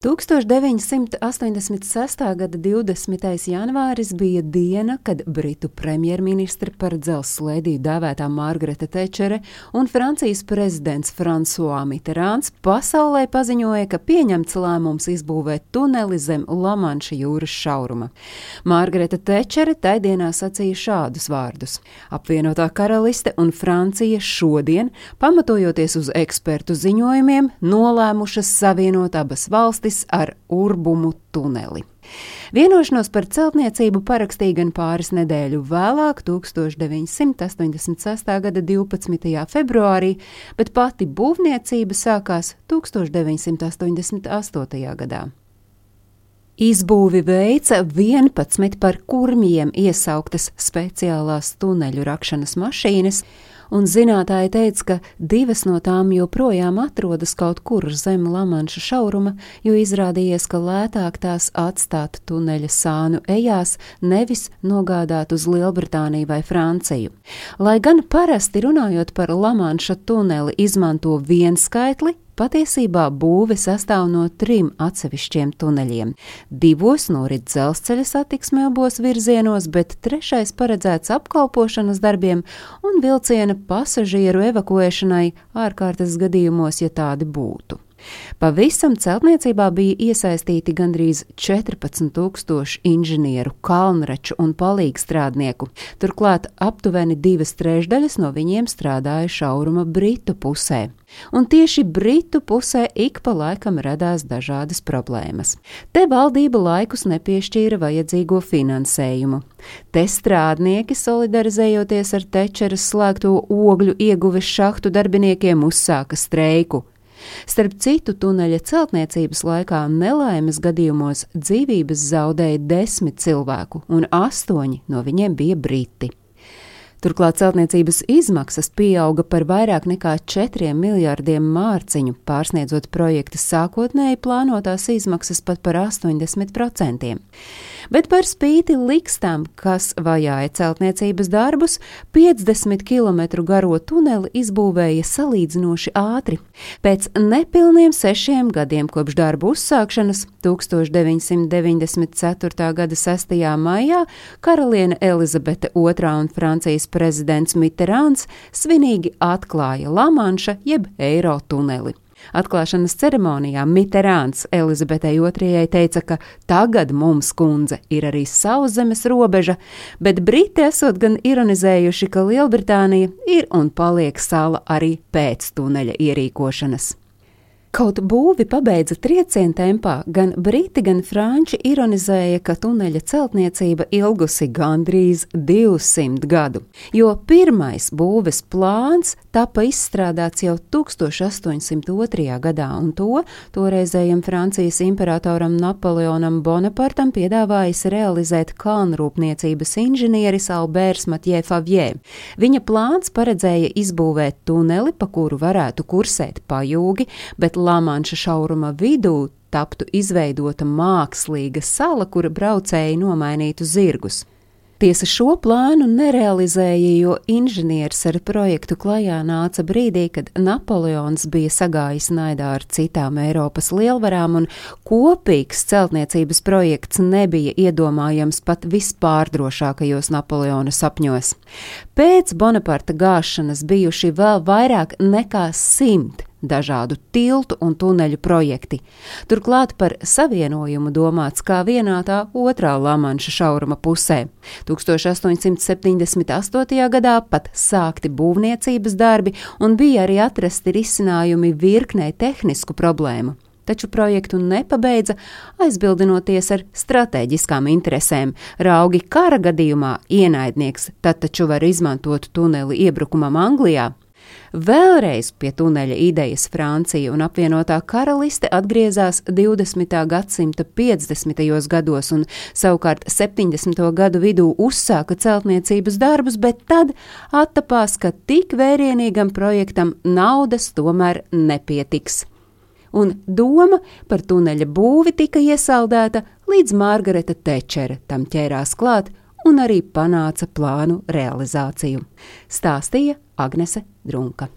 1986. gada 20. janvāris bija diena, kad Britu premjerministra par dzelzceļa lēdiju dēvētā Margarita Tečere un Francijas prezidents François Mitterāns pasaulē paziņoja, ka pieņemts lēmums izbūvēt tuneli zem Lamanša jūras šauruma. Margarita Tečere tai dienā sacīja šādus vārdus: Apvienotā karaliste un Francija šodien, pamatojoties uz ekspertu ziņojumiem, nolēmušas savienot abas valstis valstis ar urbumu tuneli. Vienošanos par celtniecību parakstīja gan pāris nedēļu vēlāk, 1986. gada 12. februārī, bet pati būvniecība sākās 1988. gadā. Izbūvi veica 11 par kurmiem iesauktas speciālās tuneļu rakšanas mašīnas, un zinātāji teica, ka divas no tām joprojām atrodas kaut kur zem Lamanša šauruma, jo izrādījies, ka lētāk tās atstāt tuneļa sānu ejās, nevis nogādāt uz Lielbritāniju vai Franciju. Lai gan parasti runājot par Lamanša tuneli izmanto vienskaitli, Patiesībā būve sastāv no trim atsevišķiem tuneļiem. Divos norit dzelzceļa satiksme abos virzienos, bet trešais paredzēts apkalpošanas darbiem un vilciena pasažieru evakuēšanai ārkārtas gadījumos, ja tādi būtu. Pavisam celtniecībā bija iesaistīti gandrīz 14,000 inženieru, kalnraču un palīgstrādnieku. Turklāt aptuveni divas trešdaļas no viņiem strādāja šauruma Britu pusē. Un tieši Britu pusē ik pa laikam radās dažādas problēmas. Te valdība laikus nepiešķīra vajadzīgo finansējumu. Te strādnieki, solidarizējoties ar Tečeras slēgto ogļu ieguves šahtu darbiniekiem, uzsāka streiku. Starp citu, tuneļa celtniecības laikā nelaimes gadījumos dzīvības zaudēja desmit cilvēku, un astoņi no viņiem bija briti. Turklāt celtniecības izmaksas pieauga par vairāk nekā 4 miljardiem mārciņu, pārsniedzot projekta sākotnēji plānotās izmaksas pat par 80%. Bet par spīti likstām, kas vajāja celtniecības darbus, 50 km garo tuneli izbūvēja salīdzinoši ātri. Pēc nepilniem sešiem gadiem kopš darbu uzsākšanas 1994. gada 6. maijā karaliene Elizabete II un Francijas prezidents Mitterāns svinīgi atklāja Lamanša jeb Eiro tuneli. Atklāšanas ceremonijā Mitterāns Elizabetei II teica, ka tagad mums, kundze, ir arī sauszemes robeža, bet Briti esot gan ironizējuši, ka Lielbritānija ir un paliek sala arī pēc tuneļa ierīkošanas. Kaut būvi pabeidza trieciena tempā, gan briti, gan franči ironizēja, ka tuneļa celtniecība ilgusi gandrīz 200 gadu, jo pirmais būves plāns tapa izstrādāts jau 1802. gadā, un to toreizējam Francijas imperatoram Napoleonam Bonapartam piedāvājis realizēt kalnrūpniecības inženieris Alberts Matjē Favjē. Viņa plāns paredzēja izbūvēt tuneli, pa kuru varētu kursēt pajūgi, bet Lamanša šauruma vidū taptu izveidota mākslīga sala, kura braucēji nomainītu zirgus. Tiesa šo plānu nerealizēja, jo inženieris ar projektu klajā nāca brīdī, kad Napoleons bija sagājis naidā ar citām Eiropas lielvarām, un kopīgs celtniecības projekts nebija iedomājams pat vispārdrošākajos Napoleona sapņos. Pēc Bonaparta gāšanas bijuši vēl vairāk nekā simt dažādu tiltu un tuneļu projekti. Turklāt par savienojumu domāts kā vienā tā otrā Lamanša šauruma pusē. 1878. gadā pat sākti būvniecības darbi un bija arī atrasti risinājumi virknei tehnisku problēmu taču projektu nepabeidza, aizbildinoties ar strateģiskām interesēm. Raugi kara gadījumā ienaidnieks tad taču var izmantot tuneli iebrukumam Anglijā, Vēlreiz pie tuneļa idejas Francija un apvienotā karaliste atgriezās 20. gadsimta 50. gados un savukārt 70. gadu vidū uzsāka celtniecības darbus, bet tad attapās, ka tik vērienīgam projektam naudas tomēr nepietiks un doma par tuneļa būvi tika iesaldēta, līdz Margareta Tečere tam ķērās klāt un arī panāca plānu realizāciju, stāstīja Agnese dronken.